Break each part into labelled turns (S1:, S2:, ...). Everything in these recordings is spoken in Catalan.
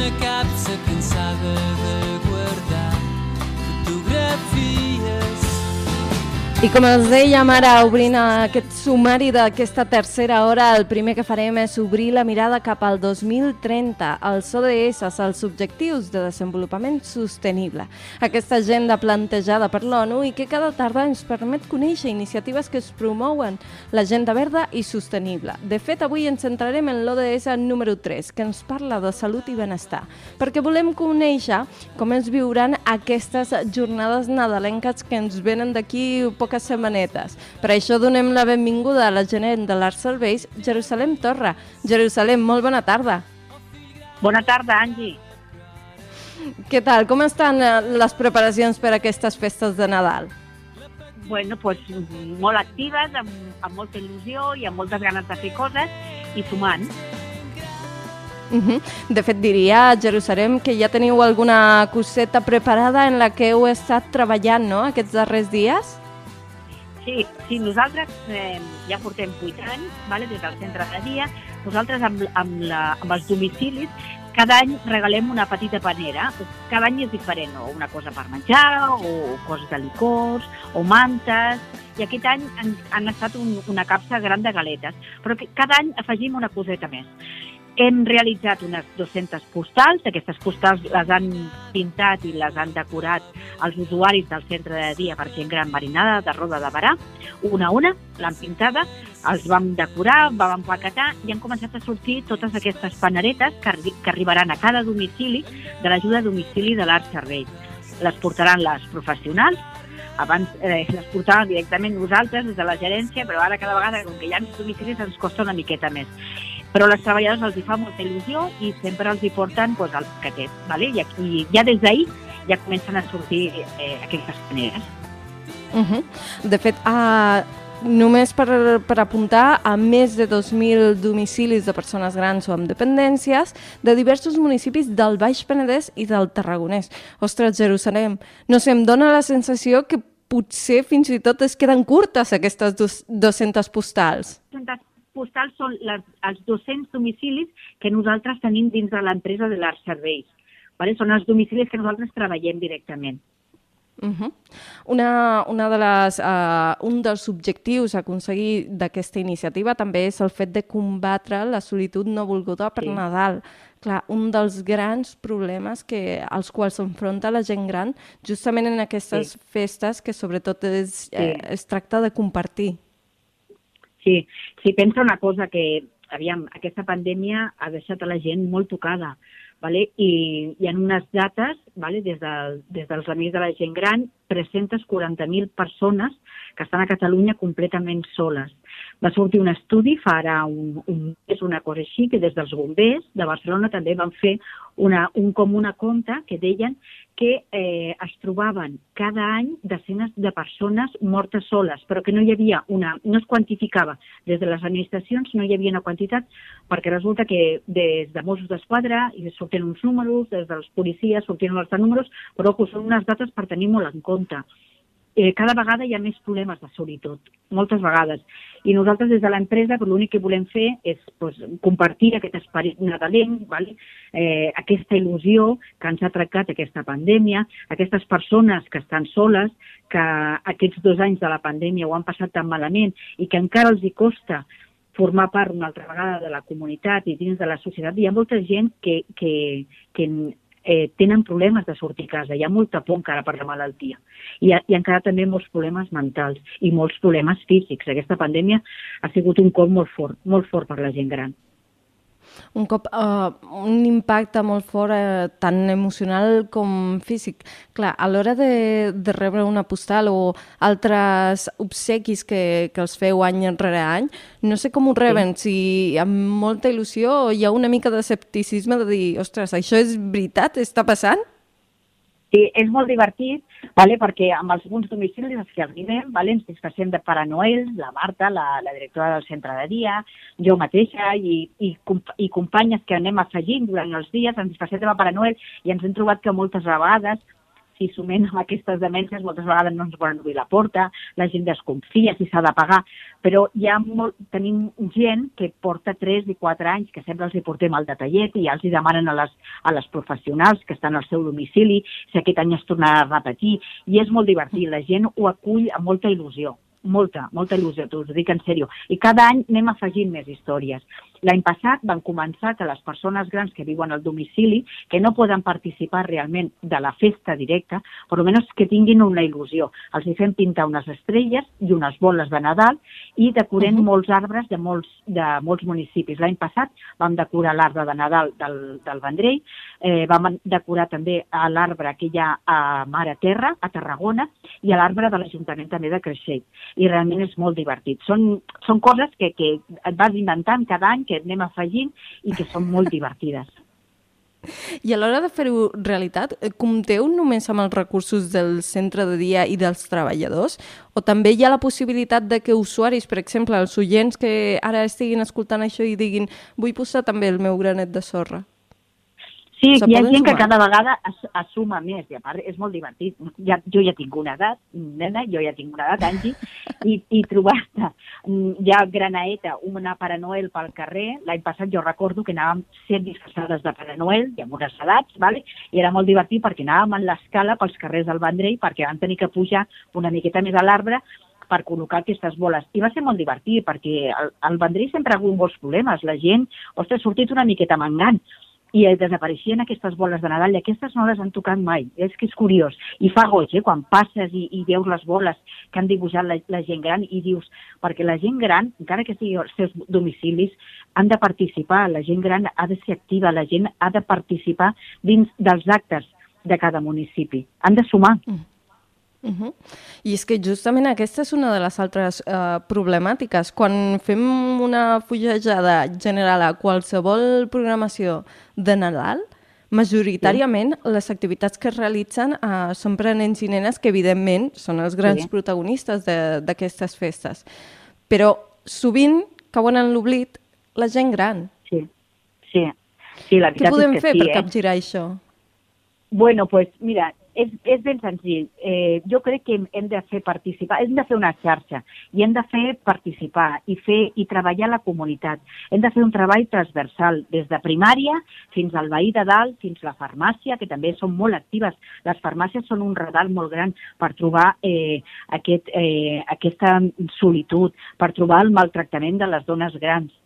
S1: d'una capsa cansada de
S2: I com els dèiem ara, obrint aquest sumari d'aquesta tercera hora, el primer que farem és obrir la mirada cap al 2030, els ODS, els Objectius de Desenvolupament Sostenible. Aquesta agenda plantejada per l'ONU i que cada tarda ens permet conèixer iniciatives que es promouen l'agenda verda i sostenible. De fet, avui ens centrarem en l'ODS número 3, que ens parla de salut i benestar, perquè volem conèixer com es viuran aquestes jornades nadalenques que ens venen d'aquí poques setmanetes. Per això donem la benvinguda a la gerent de l'Art Serveis, Jerusalem Torra. Jerusalem, molt bona tarda.
S3: Bona tarda, Angi.
S2: Què tal? Com estan eh, les preparacions per a aquestes festes de Nadal?
S3: Bueno, pues, molt actives, amb, amb molta il·lusió i amb moltes ganes de fer coses i sumant.
S2: Uh -huh. De fet, diria, Jerusalem, que ja teniu alguna coseta preparada en la que heu estat treballant, no?, aquests darrers dies?
S3: Sí, sí nosaltres eh, ja portem 8 anys, vale, des del centre de dia. Nosaltres amb, amb, la, amb els domicilis cada any regalem una petita panera. Cada any és diferent, o una cosa per menjar, o coses de licors, o mantes, i aquest any han, han estat un, una capsa gran de galetes. Però cada any afegim una coseta més. Hem realitzat unes 200 postals, aquestes postals les han pintat i les han decorat els usuaris del centre de dia per gent gran marinada de Roda de Barà, una a una, l'han pintada, els vam decorar, vam empaquetar i han començat a sortir totes aquestes paneretes que, arri que arribaran a cada domicili de l'ajuda a domicili de l'Art Servei. Les portaran les professionals, abans eh, les portàvem directament nosaltres des de la gerència, però ara cada vegada, com que hi ha més domicilis, ens costa una miqueta més però les treballadores els hi fa molta il·lusió i sempre els hi porten pues, el paquetet. ¿vale? I, aquí, ja des d'ahir ja comencen a sortir eh, aquestes maneres.
S2: Uh -huh. De fet, uh, només per, per apuntar a més de 2.000 domicilis de persones grans o amb dependències de diversos municipis del Baix Penedès i del Tarragonès. Ostres, Jerusalem, no sé, em dóna la sensació que potser fins i tot es queden curtes aquestes dos, 200 postals.
S3: 200 postals són les, els 200 domicilis que nosaltres tenim dins de l'empresa de l'Art Serveis. Vale? Són els domicilis que nosaltres treballem directament.
S2: Uh -huh. una, una de les, uh, un dels objectius a aconseguir d'aquesta iniciativa també és el fet de combatre la solitud no volguda per
S3: Sí.
S2: Nadal. Clar, un dels grans problemes que, als quals s'enfronta la gent gran justament en aquestes
S3: Sí.
S2: festes que sobretot és, eh, es tracta de compartir.
S3: Sí, sí, pensa una cosa que, aviam, aquesta pandèmia ha deixat a la gent molt tocada, vale? i hi ha unes dates, vale? des, del, des dels amics de la gent gran, 340.000 persones que estan a Catalunya completament soles. Va sortir un estudi fa ara un, un mes, una cosa així, que des dels bombers de Barcelona també van fer una, un com una compte que deien que eh, es trobaven cada any desenes de persones mortes soles, però que no hi havia una, no es quantificava. Des de les administracions no hi havia una quantitat, perquè resulta que des de Mossos d'Esquadra i sortien uns números, des dels policies sortien uns altres números, però que són unes dates per tenir molt en compte. Eh, cada vegada hi ha més problemes de solitud, moltes vegades. I nosaltres des de l'empresa pues, l'únic que volem fer és pues, compartir aquest esperit nadalenc, vale? eh, aquesta il·lusió que ens ha tractat aquesta pandèmia, aquestes persones que estan soles, que aquests dos anys de la pandèmia ho han passat tan malament i que encara els hi costa formar part una altra vegada de la comunitat i dins de la societat. Hi ha molta gent que, que, que eh, tenen problemes de sortir a casa, hi ha molta por encara per la malaltia. I, i encara també molts problemes mentals i molts problemes físics. Aquesta pandèmia ha sigut un cop molt fort, molt fort per la gent gran.
S2: Un cop uh, un impacte molt fort, uh, tant emocional com físic. Clar, a l'hora de, de rebre una postal o altres obsequis que, que els feu any rere any, no sé com ho reben, sí. si amb molta il·lusió o hi ha una mica d'escepticisme de dir, ostres, això és veritat, està passant?
S3: Sí, és molt divertit, vale? perquè amb els alguns domicilis als que arribem vale? ens disfressem de Pare Noel, la Marta, la, la directora del centre de dia, jo mateixa i, i, i companyes que anem afegint durant els dies, ens disfressem de Pare Noel i ens hem trobat que moltes vegades si sumem amb aquestes demències, moltes vegades no ens volen obrir la porta, la gent desconfia si s'ha de pagar, però hi ha molt, tenim gent que porta 3 i 4 anys, que sempre els hi portem al detallet i ja els hi demanen a les, a les professionals que estan al seu domicili si aquest any es tornarà a repetir, i és molt divertit, la gent ho acull amb molta il·lusió molta, molta il·lusió, t'ho dic en sèrio. I cada any anem afegint més històries. L'any passat van començar que les persones grans que viuen al domicili, que no poden participar realment de la festa directa, però almenys que tinguin una il·lusió. Els hi fem pintar unes estrelles i unes boles de Nadal i decorem uh -huh. molts arbres de molts, de molts municipis. L'any passat vam decorar l'arbre de Nadal del, del Vendrell, eh, vam decorar també l'arbre que hi ha a Mare Terra, a Tarragona, i l'arbre de l'Ajuntament també de Creixell i realment és molt divertit. Són, són coses que, que et vas inventant cada any, que anem afegint i que són molt divertides.
S2: I a l'hora de fer-ho realitat, eh, compteu només amb els recursos del centre de dia i dels treballadors? O també hi ha la possibilitat de que usuaris, per exemple, els oients que ara estiguin escoltant això i diguin vull posar també el meu granet de sorra?
S3: Sí, hi ha gent que cada vegada es, es suma més, i a part és molt divertit. Ja, jo ja tinc una edat, nena, jo ja tinc una edat, Angi, i, i trobar-te ja granaeta, una Pare Noel pel carrer, l'any passat jo recordo que anàvem sent disfressades de Pare Noel, i amb unes edats, vale? i era molt divertit perquè anàvem en l'escala pels carrers del Vendrell perquè vam tenir que pujar una miqueta més a l'arbre per col·locar aquestes boles. I va ser molt divertit perquè el, el Vendrell sempre ha hagut molts problemes. La gent, ostres, ha sortit una miqueta mangant i desapareixien aquestes boles de Nadal i aquestes no les han tocat mai. És que és curiós. I fa goig, eh? quan passes i, i veus les boles que han dibuixat la, la gent gran i dius, perquè la gent gran, encara que sigui als seus domicilis, han de participar, la gent gran ha de ser activa, la gent ha de participar dins dels actes de cada municipi. Han de sumar. Mm.
S2: Uh -huh. I és que justament aquesta és una de les altres uh, problemàtiques. Quan fem una fugejada general a qualsevol programació de Nadal, majoritàriament sí. les activitats que es realitzen uh, són per a nens i nenes que evidentment són els grans sí. protagonistes d'aquestes festes. Però sovint cauen en l'oblit la gent gran.
S3: Sí, sí. sí la
S2: Què podem
S3: és
S2: fer
S3: sí,
S2: per
S3: eh?
S2: capgirar això?
S3: Bueno, pues mira, és, és ben senzill. Eh, jo crec que hem de fer participar, hem de fer una xarxa i hem de fer participar i fer i treballar la comunitat. Hem de fer un treball transversal, des de primària fins al veí de dalt, fins la farmàcia, que també són molt actives. Les farmàcies són un radar molt gran per trobar eh, aquest, eh, aquesta solitud, per trobar el maltractament de les dones grans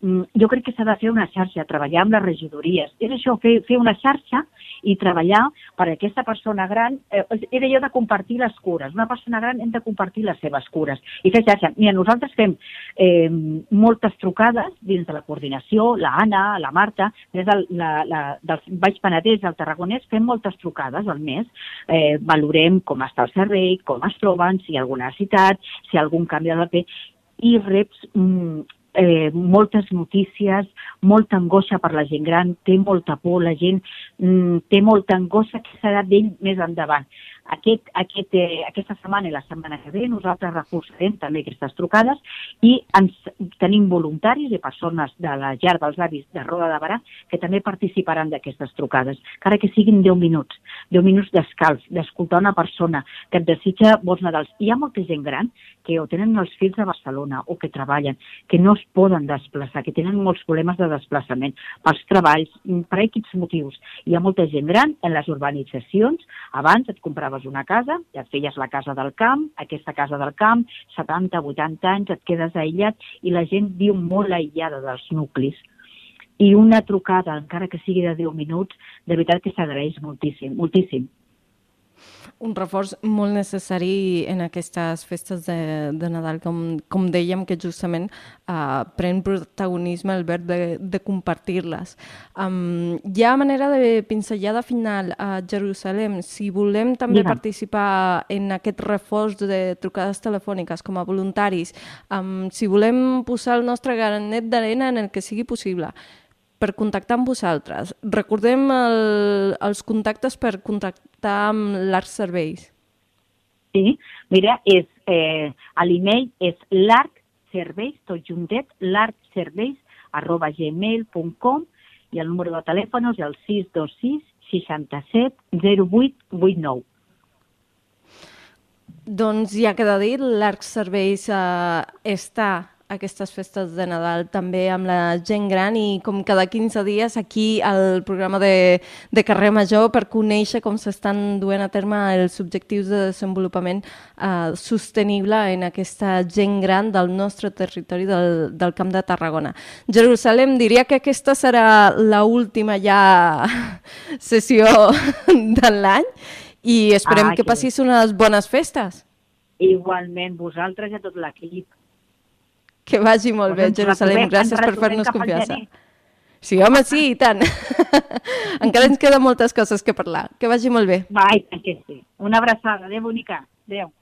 S3: jo crec que s'ha de fer una xarxa, treballar amb les regidories. És això, fer, fer una xarxa i treballar per a aquesta persona gran. Eh, era jo de compartir les cures. Una persona gran hem de compartir les seves cures. I fer xarxa. Mira, nosaltres fem eh, moltes trucades dins de la coordinació, la Anna, la Marta, des del, la, la, del Baix Penedès, del Tarragonès, fem moltes trucades al mes. Eh, valorem com està el servei, com es troben, si hi ha alguna necessitat, si hi ha algun canvi de paper i reps mm, eh, moltes notícies, molta angoixa per la gent gran, té molta por, la gent mm, té molta angoixa que serà d'ell més endavant. Aquest, aquest, eh, aquesta setmana i la setmana que ve nosaltres reforçarem també aquestes trucades i ens, tenim voluntaris i persones de la llar dels avis de Roda de Barà que també participaran d'aquestes trucades, encara que siguin 10 minuts, 10 minuts d'escalf, d'escoltar una persona que et desitja bons Nadals. Hi ha molta gent gran que o tenen els fills a Barcelona o que treballen, que no es poden desplaçar, que tenen molts problemes de desplaçament pels treballs, per aquests motius. Hi ha molta gent gran en les urbanitzacions, abans et compraves una casa, et feies la casa del camp, aquesta casa del camp, 70, 80 anys, et quedes aïllat i la gent viu molt aïllada dels nuclis. I una trucada, encara que sigui de 10 minuts, de veritat que s'agraeix moltíssim, moltíssim.
S2: un reforç molt necessari en aquestes festes de, de Nadal, com, com dèiem, que justament uh, pren protagonisme el verb de, de compartir-les. Um, hi ha manera de pinzellada final a Jerusalem. Si volem també
S3: Digue'm.
S2: participar en aquest reforç de trucades telefòniques com a voluntaris, um, si volem posar el nostre granet d'arena en el que sigui possible, per contactar amb vosaltres. Recordem el, els contactes per contactar amb l'Arts Serveis.
S3: Sí, mira, és, eh, l'email és l'arcserveis, tot juntet, l'arcserveis, arroba gmail.com i el número de telèfon és el 626 67 08 89.
S2: Doncs ja queda dit, l'Arcs Serveis eh, està aquestes festes de Nadal també amb la gent gran i com cada 15 dies aquí al programa de, de Carrer Major per conèixer com s'estan duent a terme els objectius de desenvolupament eh, sostenible en aquesta gent gran del nostre territori del, del Camp de Tarragona. Jerusalem, diria que aquesta serà la última ja sessió de l'any i esperem
S3: Ah,
S2: que passis unes bones festes.
S3: Igualment, vosaltres i a tot l'equip.
S2: Que vagi molt bé,
S3: Doncs ens
S2: Jerusalem. Gràcies per fer-nos confiança. Sí, home, sí, i tant. Encara ens queden moltes coses que parlar. Que vagi molt bé.
S3: Tant que sí. Una abraçada. Adéu, bonica. Adéu.